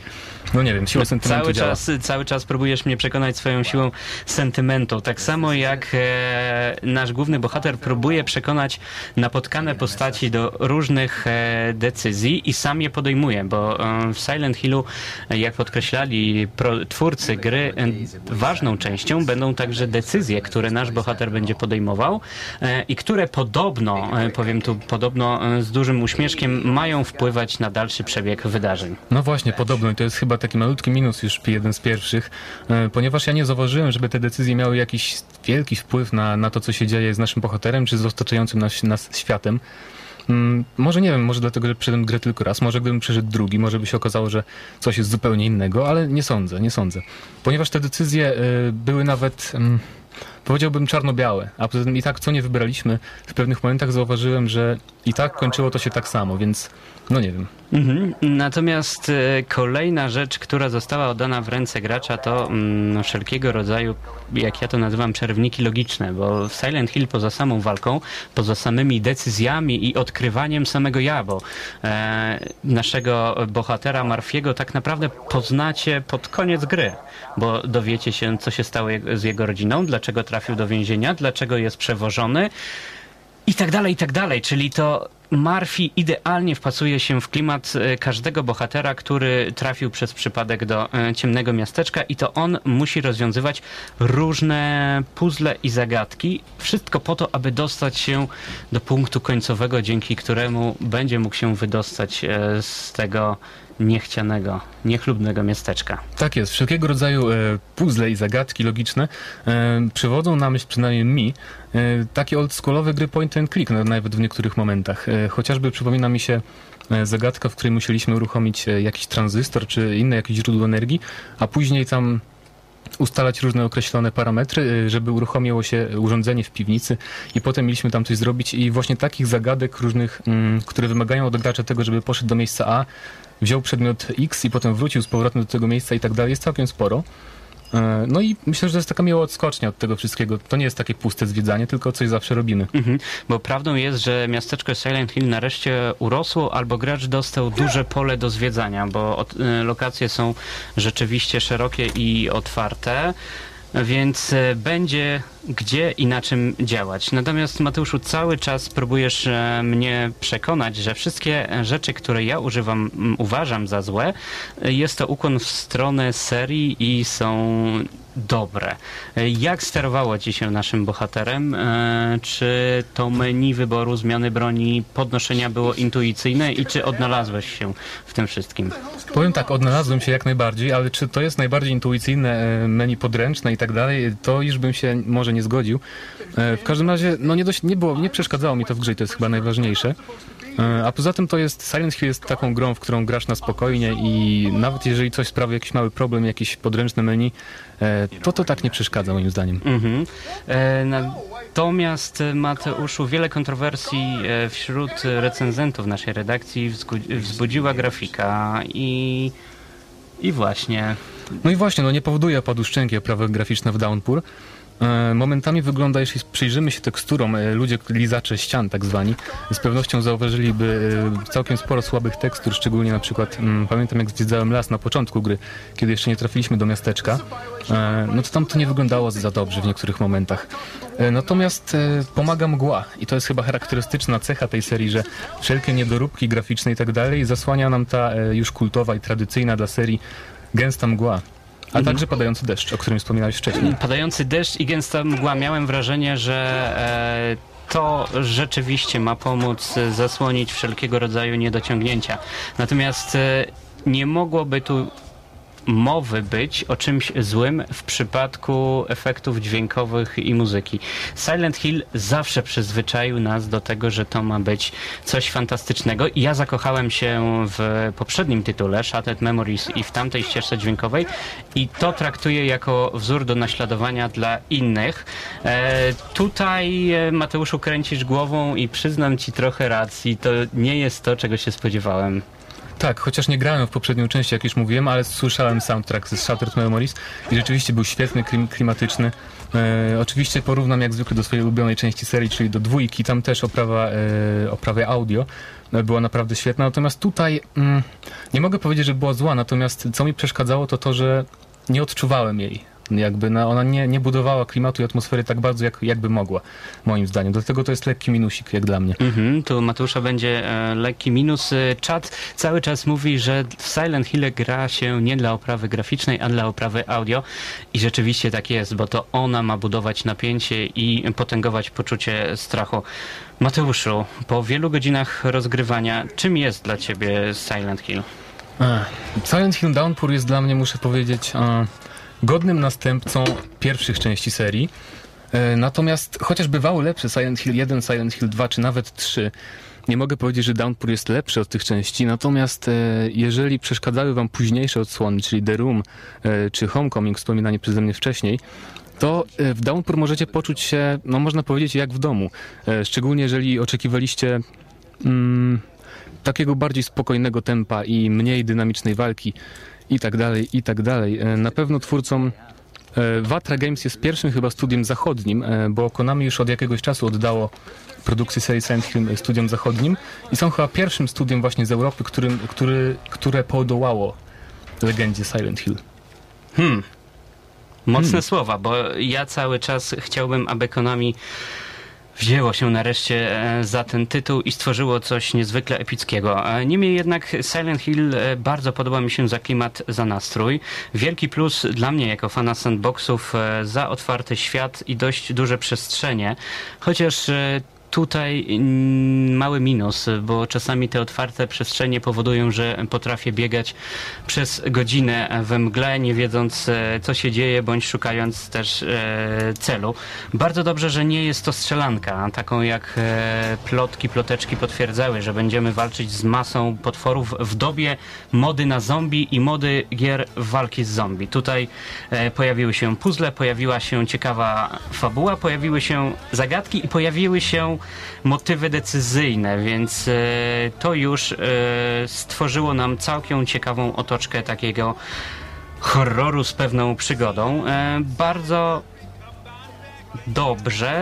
No nie wiem, siła sentymentu Cały działa. czas, cały czas próbujesz mnie przekonać swoją siłą sentymentu. Tak samo jak e, nasz główny bohater próbuje przekonać napotkane postaci do różnych e, decyzji i sam je podejmuje, bo e, w Silent Hillu, e, jak podkreślali pro, twórcy gry, e, ważną częścią będą także decyzje, które nasz bohater będzie podejmował e, i które podobno, e, powiem tu podobno e, z dużym uśmieszkiem, mają wpływać na dalszy przebieg wydarzeń. No właśnie, podobno i to jest chyba taki malutki minus już jeden z pierwszych, ponieważ ja nie zauważyłem, żeby te decyzje miały jakiś wielki wpływ na, na to, co się dzieje z naszym bohaterem, czy z otaczającym nas, nas światem. Mm, Może nie wiem, może dlatego, że przeszedłem grę tylko raz, może gdybym przeszedł drugi, może by się okazało, że coś jest zupełnie innego, ale nie sądzę, nie sądzę. Ponieważ te decyzje y, były nawet, mm, powiedziałbym czarno-białe, a poza tym i tak co nie wybraliśmy, w pewnych momentach zauważyłem, że i tak kończyło to się tak samo, więc no nie wiem. Mhm. Natomiast e, kolejna rzecz, która została oddana w ręce gracza, to mm, wszelkiego rodzaju, jak ja to nazywam, czerwniki logiczne, bo w Silent Hill poza samą walką, poza samymi decyzjami i odkrywaniem samego ja, bo e, naszego bohatera Marfiego tak naprawdę poznacie pod koniec gry, bo dowiecie się, co się stało je- z jego rodziną, dlaczego trafił do więzienia, dlaczego jest przewożony, i tak dalej, i tak dalej. Czyli to Murphy idealnie wpasuje się w klimat e, każdego bohatera, który trafił przez przypadek do e, ciemnego miasteczka i to on musi rozwiązywać różne puzzle i zagadki. Wszystko po to, aby dostać się do punktu końcowego, dzięki któremu będzie mógł się wydostać e, z tego niechcianego, niechlubnego miasteczka. Tak jest, wszelkiego rodzaju e, puzzle i zagadki logiczne e, przywodzą na myśl, przynajmniej mi, e, takie oldschoolowe gry point and click, nawet w niektórych momentach. E, chociażby przypomina mi się e, zagadka, w której musieliśmy uruchomić e, jakiś tranzystor czy inne jakieś źródło energii, a później tam ustalać różne określone parametry, y, żeby uruchomiło się urządzenie w piwnicy i potem mieliśmy tam coś zrobić i właśnie takich zagadek różnych, mm, które wymagają od gracza tego, żeby poszedł do miejsca A, wziął przedmiot X i potem wrócił z powrotem do tego miejsca i tak dalej, jest całkiem sporo. E, No i myślę, że to jest taka miła odskocznia od tego wszystkiego. To nie jest takie puste zwiedzanie, tylko coś zawsze robimy. Mhm. Bo prawdą jest, że miasteczko Silent Hill nareszcie urosło, albo gracz dostał duże pole do zwiedzania, bo od, y, lokacje są rzeczywiście szerokie i otwarte. Więc e, będzie gdzie i na czym działać. Natomiast Mateuszu, cały czas próbujesz e, mnie przekonać, że wszystkie rzeczy, które ja używam, uważam za złe, jest to ukłon w stronę serii i są dobre. E, Jak sterowało ci się naszym bohaterem? E, Czy to menu wyboru, zmiany broni, podnoszenia było intuicyjne i czy odnalazłeś się w tym wszystkim? Powiem tak, odnalazłem się jak najbardziej, ale czy to jest najbardziej intuicyjne e, menu podręczne i tak dalej, to już bym się może nie zgodził. W każdym razie, no nie, dość, nie, było, nie przeszkadzało mi to w grze i to jest chyba najważniejsze. A poza tym to jest, Silent Hill jest taką grą, w którą grasz na spokojnie i nawet jeżeli coś sprawi jakiś mały problem, jakieś podręczne menu, to to tak nie przeszkadza moim zdaniem. Mhm. E, Natomiast e, Mateuszu, wiele kontrowersji e, wśród recenzentów naszej redakcji wzbudziła grafika i, i właśnie No i właśnie, no nie powoduje opadu szczęki oprawy graficzne w Downpour. E, Momentami wygląda, jeśli przyjrzymy się teksturom, e, ludzie lizacze ścian tak zwani, z pewnością zauważyliby e, całkiem sporo słabych tekstur, szczególnie na przykład, mm, pamiętam jak zwiedzałem las na początku gry, kiedy jeszcze nie trafiliśmy do miasteczka, no to tam to nie wyglądało za dobrze w niektórych momentach. Natomiast pomaga mgła i to jest chyba charakterystyczna cecha tej serii, że wszelkie niedoróbki graficzne i tak dalej zasłania nam ta już kultowa i tradycyjna dla serii gęsta mgła. A także padający deszcz, o którym wspominałeś wcześniej. padający deszcz i gęsta mgła. Miałem wrażenie, że e, to rzeczywiście ma pomóc zasłonić wszelkiego rodzaju niedociągnięcia. Natomiast e, nie mogłoby tu mowy być o czymś złym w przypadku efektów dźwiękowych i muzyki. Silent Hill zawsze przyzwyczaił nas do tego, że to ma być coś fantastycznego i ja zakochałem się w poprzednim tytule Shattered Memories i w tamtej ścieżce dźwiękowej i to traktuję jako wzór do naśladowania dla innych. E, tutaj e, Mateuszu kręcisz głową i przyznam ci trochę racji, to nie jest to, czego się spodziewałem. Tak, chociaż nie grałem w poprzednią część, jak już mówiłem, ale słyszałem soundtrack z Shattered Memories i rzeczywiście był świetny, klim, klimatyczny. E, oczywiście porównam jak zwykle do swojej ulubionej części serii, czyli do dwójki. Tam też oprawa, e, audio e, była naprawdę świetna. Natomiast tutaj mm, nie mogę powiedzieć, że była zła, natomiast co mi przeszkadzało, to to, że nie odczuwałem jej. Jakby na, ona nie, nie budowała klimatu i atmosfery tak bardzo, jak, jakby mogła, moim zdaniem. Dlatego to jest lekki minusik, jak dla mnie. Mhm, tu Mateusza będzie e, lekki minus. E, Czat cały czas mówi, że w Silent Hill gra się nie dla oprawy graficznej, a dla oprawy audio. I rzeczywiście tak jest, bo to ona ma budować napięcie i potęgować poczucie strachu. Mateuszu, po wielu godzinach rozgrywania, czym jest dla ciebie Silent Hill? Silent Hill Downpour jest dla mnie, muszę powiedzieć, e, godnym następcą pierwszych części serii. E, natomiast chociaż bywały lepsze Silent Hill 1, Silent Hill 2 czy nawet 3, nie mogę powiedzieć, że Downpour jest lepszy od tych części. Natomiast e, jeżeli przeszkadzały wam późniejsze odsłony, czyli The Room e, czy Homecoming wspominanie przeze mnie wcześniej, to w Downpour możecie poczuć się, no można powiedzieć, jak w domu. Szczególnie jeżeli oczekiwaliście mm, takiego bardziej spokojnego tempa i mniej dynamicznej walki i tak dalej, i tak dalej. E, Na pewno twórcom e, Vatra Games jest pierwszym chyba studiem zachodnim, e, bo Konami już od jakiegoś czasu oddało produkcję serii Silent Hill studiom zachodnim i są chyba pierwszym studiem właśnie z Europy, którym, który, które podołało legendzie Silent Hill. Hmm. Mocne słowa, bo ja cały czas chciałbym, aby Konami wzięło się nareszcie e, za ten tytuł i stworzyło coś niezwykle epickiego. E, Niemniej jednak Silent Hill e, bardzo podoba mi się za klimat, za nastrój. Wielki plus dla mnie jako fana sandboxów za otwarty świat i dość duże przestrzenie. Chociaż Tutaj mm, mały minus, bo czasami te otwarte przestrzenie powodują, że potrafię biegać przez godzinę we mgle, nie wiedząc e, co się dzieje, bądź szukając też e, celu. Bardzo dobrze, że nie jest to strzelanka, taką jak e, plotki, ploteczki potwierdzały, że będziemy walczyć z masą potworów w dobie mody na zombie i mody gier walki z zombie. Tutaj pojawiły się puzzle, pojawiła się ciekawa fabuła, pojawiły się zagadki i pojawiły się motywy decyzyjne, więc e, to już e, stworzyło nam całkiem ciekawą otoczkę takiego horroru z pewną przygodą. E, bardzo dobrze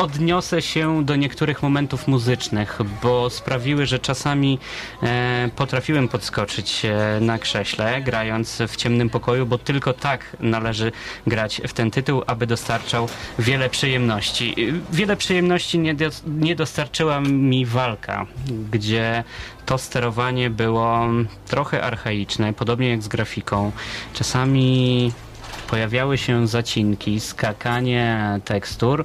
odniosę się do niektórych momentów muzycznych, bo sprawiły, że czasami e, potrafiłem podskoczyć e, na krześle, grając w ciemnym pokoju, bo tylko tak należy grać w ten tytuł, aby dostarczał wiele przyjemności. Wiele przyjemności nie, dos- nie dostarczyła mi walka, gdzie to sterowanie było trochę archaiczne, podobnie jak z grafiką. Czasami pojawiały się zacinki, skakanie tekstur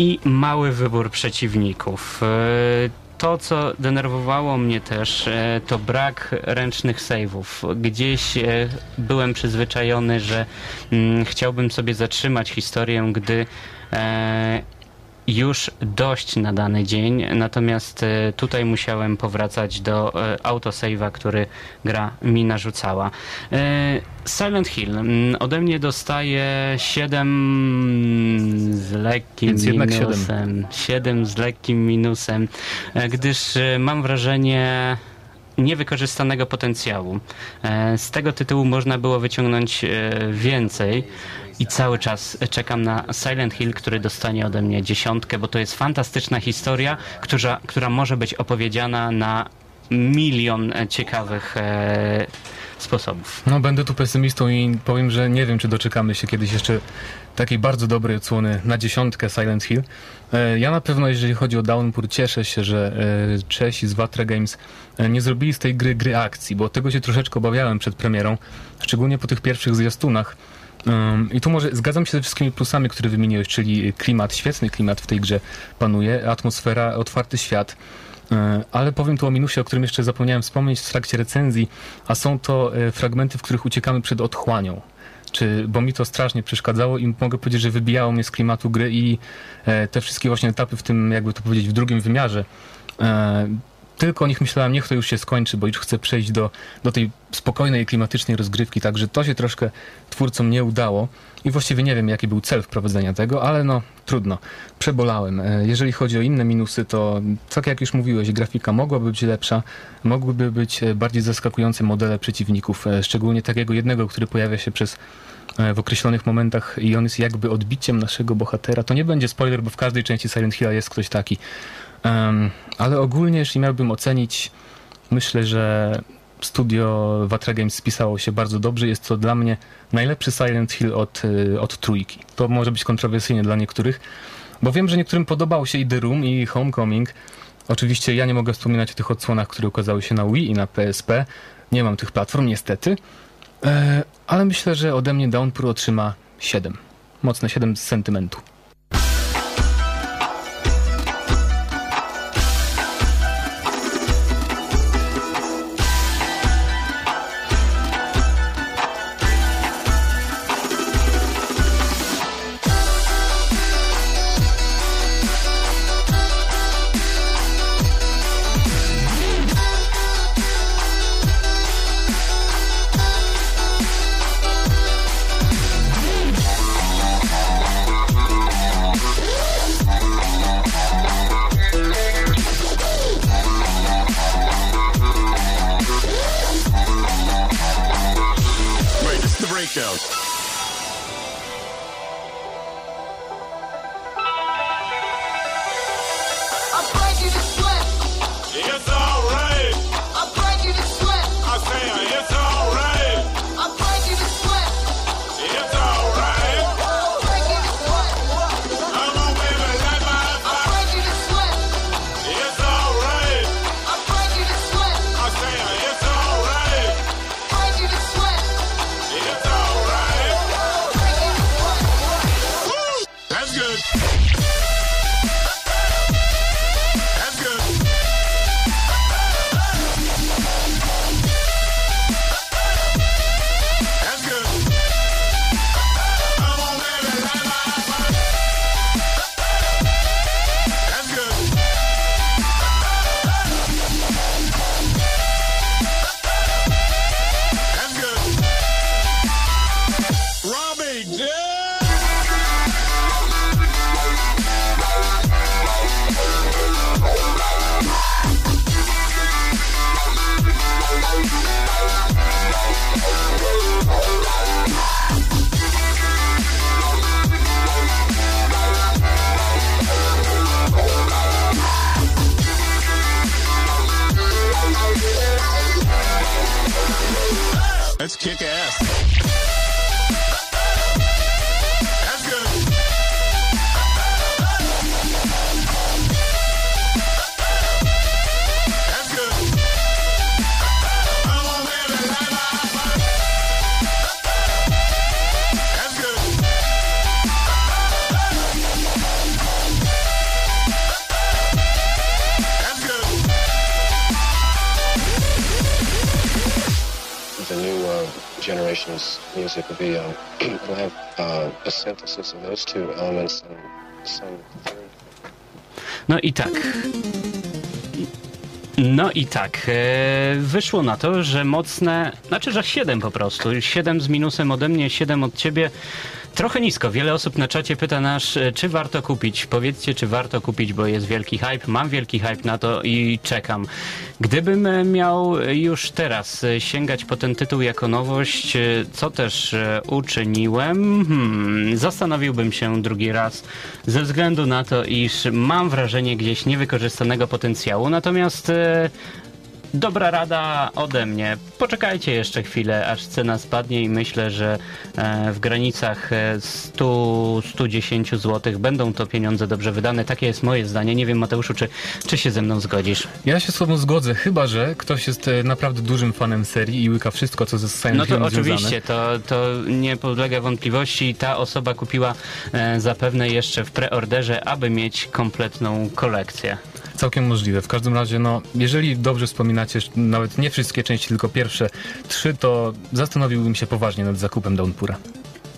i mały wybór przeciwników. E, To, co denerwowało mnie też, e, to brak ręcznych save'ów. Gdzieś e, byłem przyzwyczajony, że mm, chciałbym sobie zatrzymać historię, gdy już dość na dany dzień, natomiast e, tutaj musiałem powracać do e, autosave'a, który gra mi narzucała. E, Silent Hill ode mnie dostaje 7 z lekkim minusem. 7 z lekkim minusem, gdyż mam wrażenie niewykorzystanego potencjału. Z tego tytułu można było wyciągnąć więcej i cały czas czekam na Silent Hill, który dostanie ode mnie dziesiątkę, bo to jest fantastyczna historia, która, która może być opowiedziana na milion ciekawych e, sposobów. No, będę tu pesymistą i powiem, że nie wiem, czy doczekamy się kiedyś jeszcze takiej bardzo dobrej odsłony na dziesiątkę Silent Hill. E, Ja na pewno, jeżeli chodzi o Downpour, cieszę się, że e, Czesi z Vatra Games e, nie zrobili z tej gry gry akcji, bo tego się troszeczkę obawiałem przed premierą, szczególnie po tych pierwszych zwiastunach. I tu może zgadzam się ze wszystkimi plusami, które wymieniłeś, czyli klimat, świetny klimat w tej grze panuje, atmosfera, otwarty świat. E, Ale powiem tu o minusie, o którym jeszcze zapomniałem wspomnieć w trakcie recenzji, a są to e, fragmenty, w których uciekamy przed otchłanią. Czy, bo mi to strasznie przeszkadzało i mogę powiedzieć, że wybijało mnie z klimatu gry i e, te wszystkie właśnie etapy w tym, jakby to powiedzieć, w drugim wymiarze. Tylko o nich myślałem, niech to już się skończy, bo już chcę przejść do, do tej spokojnej, klimatycznej rozgrywki, także to się troszkę twórcom nie udało i właściwie nie wiem, jaki był cel wprowadzenia tego, ale no trudno, przebolałem. E, Jeżeli chodzi o inne minusy, to tak jak już mówiłeś, grafika mogłaby być lepsza, mogłyby być e, bardziej zaskakujące modele przeciwników, e, szczególnie takiego jednego, który pojawia się przez w określonych momentach i on jest jakby odbiciem naszego bohatera. To nie będzie spoiler, bo w każdej części Silent Hill jest ktoś taki. Em, ale ogólnie, jeśli miałbym ocenić, myślę, że studio Vatra Games spisało się bardzo dobrze. Jest to dla mnie najlepszy Silent Hill od, y, od trójki. To może być kontrowersyjne dla niektórych, bo wiem, że niektórym podobał się i The Room, i Homecoming. Oczywiście ja nie mogę wspominać o tych odsłonach, które ukazały się na Wii i na PSP. Nie mam tych platform, niestety. E, ale myślę, że ode mnie Downpour otrzyma 7. Mocne 7 z sentymentu. Robbie! Let's kick ass. Generation's music will be um, will have uh, a synthesis of those two elements and some third No i tak. No i tak, e, wyszło na to, że mocne, znaczy, że 7 po prostu, 7 z minusem ode mnie, 7 od ciebie. Trochę nisko. Wiele osób na czacie pyta nas, e, czy warto kupić. Powiedzcie, czy warto kupić, bo jest wielki hype. Mam wielki hype na to i czekam. Gdybym e, miał już teraz sięgać po ten tytuł jako nowość, co też uczyniłem, hmm, zastanowiłbym się drugi raz ze względu na to, iż mam wrażenie gdzieś niewykorzystanego potencjału. Natomiast Yeah. Dobra rada ode mnie. Poczekajcie jeszcze chwilę, aż cena spadnie i myślę, że e, w granicach e, 100-110 zł będą to pieniądze dobrze wydane. Takie jest moje zdanie. Nie wiem, Mateuszu, czy, czy się ze mną zgodzisz? Ja się z tobą zgodzę, chyba że ktoś jest e, naprawdę dużym fanem serii i łyka wszystko, co ze Silent No to związane. oczywiście, to, to nie podlega wątpliwości. Ta osoba kupiła e, zapewne jeszcze w preorderze, aby mieć kompletną kolekcję. Całkiem możliwe. W każdym razie, no, jeżeli dobrze nawet nie wszystkie części, tylko pierwsze trzy, to zastanowiłbym się poważnie nad zakupem Downpura.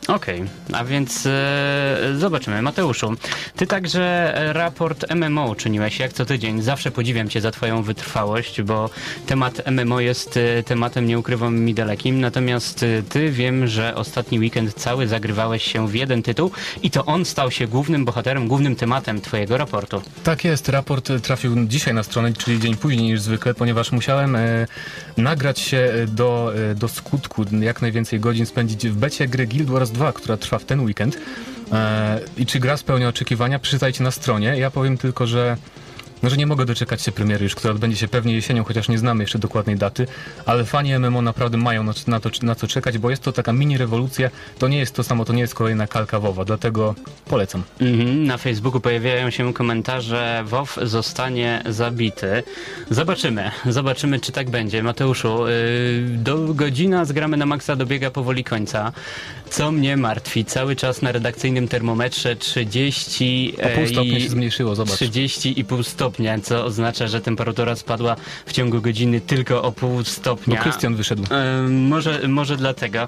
Okej, a więc e, zobaczymy. Mateuszu, ty także e, raport MMO czyniłeś jak co tydzień. Zawsze podziwiam cię za twoją wytrwałość, bo temat MMO jest e, tematem, nie ukrywam, mi dalekim. Natomiast e, ty wiem, że ostatni weekend cały zagrywałeś się w jeden tytuł i to on stał się głównym bohaterem, głównym tematem twojego raportu. Tak jest, raport trafił dzisiaj na stronę, czyli dzień później niż zwykle, ponieważ musiałem e, nagrać się do, e, do skutku, jak najwięcej godzin spędzić w becie gry Guild Wars 2, która trwa w ten weekend. E, I czy gra spełnia oczekiwania? Przeczytajcie na stronie. Ja powiem tylko, że no, że nie mogę doczekać się premiery już, która odbędzie się pewnie jesienią, chociaż nie znamy jeszcze dokładnej daty, ale fani MMO naprawdę mają na, na, to, na co czekać, bo jest to taka mini rewolucja, to nie jest to samo, to nie jest kolejna kalka WoWa, dlatego polecam. Mhm, na Facebooku pojawiają się komentarze WoW zostanie zabity. Zobaczymy, zobaczymy czy tak będzie. Mateuszu, yy, do godzina zgramy na maksa dobiega powoli końca. Co mnie martwi, cały czas na redakcyjnym termometrze 30 O pół e, stopnia i się zmniejszyło, zobacz. 30,5 stopnia, co oznacza, że temperatura spadła w ciągu godziny tylko o pół Bo stopnia. Krystian wyszedł. E, Może, może dlatego.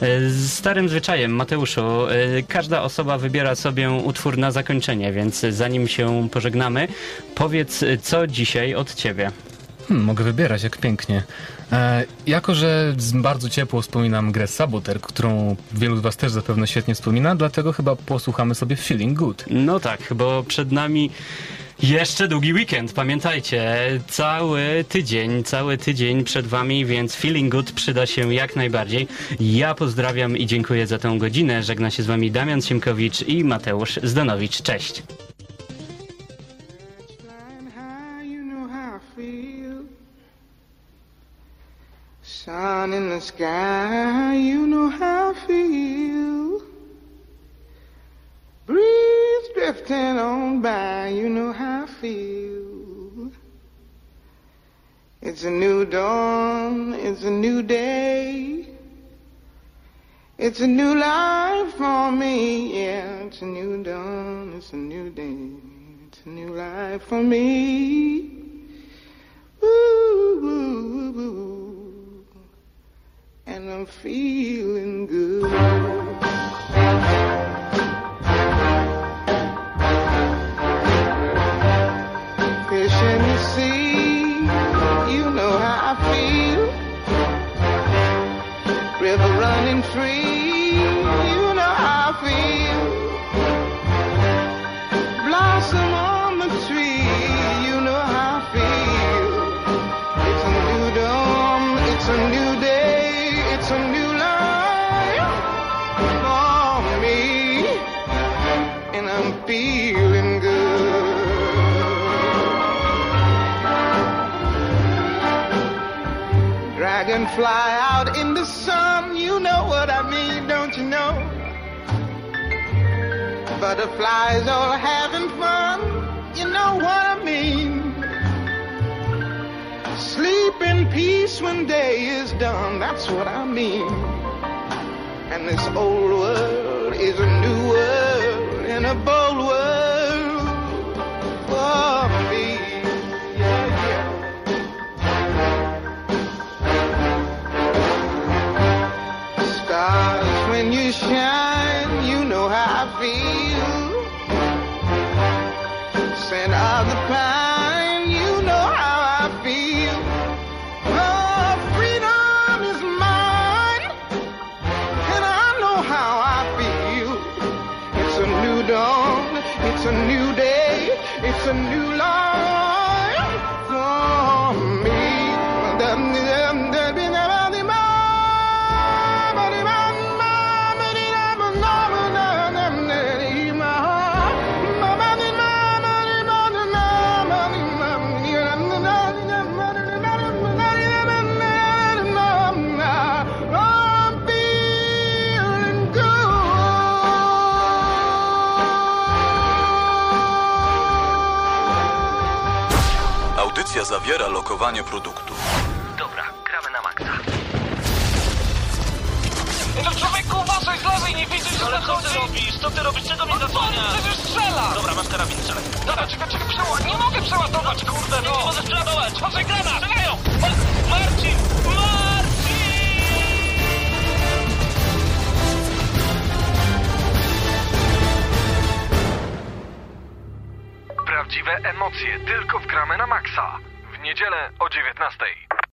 E, Z starym zwyczajem, Mateuszu, e, każda osoba wybiera sobie utwór na zakończenie, więc zanim się pożegnamy, powiedz, co dzisiaj od ciebie. Hmm, mogę wybierać, jak pięknie. E, jako, że bardzo ciepło wspominam grę Saboter, którą wielu z Was też zapewne świetnie wspomina, dlatego chyba posłuchamy sobie Feeling Good. No tak, bo przed nami Jeszcze długi weekend, pamiętajcie, cały tydzień, cały tydzień przed wami, więc feeling good przyda się jak najbardziej. Ja pozdrawiam i dziękuję za tę godzinę. Żegna się z wami Damian Siemkowicz i Mateusz Zdanowicz. Cześć. Sun in the sky, you know how I feel. Breeze drifting on by, you know how I feel. It's a new dawn, it's a new day. It's a new life for me, yeah. It's a new dawn, it's a new day. It's a new life for me. Ooh, ooh, ooh. and I'm feeling good. Dragonfly out in the sun, you know what I mean, don't you know? Butterflies all having fun, you know what I mean. Sleep in peace when day is done, that's what I mean. And this old world is a new world in a bold Zawiera lokowanie produktu. Dobra, gramy na maksa. No człowieku, uważaj z lewej, nie widzisz, że Ale co ty zachodzi? robisz? Co ty robisz? Czego mnie zasłaniasz? Przecież strzela! Dobra, masz karabin, strzelaj. Dobra, czekaj, czekaj, przeładuj. Nie mogę przeładować, kurde, no! Nie możesz przeładować. Uważaj, grana! Strzelają! O, Marcin! Marcin! Prawdziwe emocje tylko w gramy na maksa. Niedzielę o 19.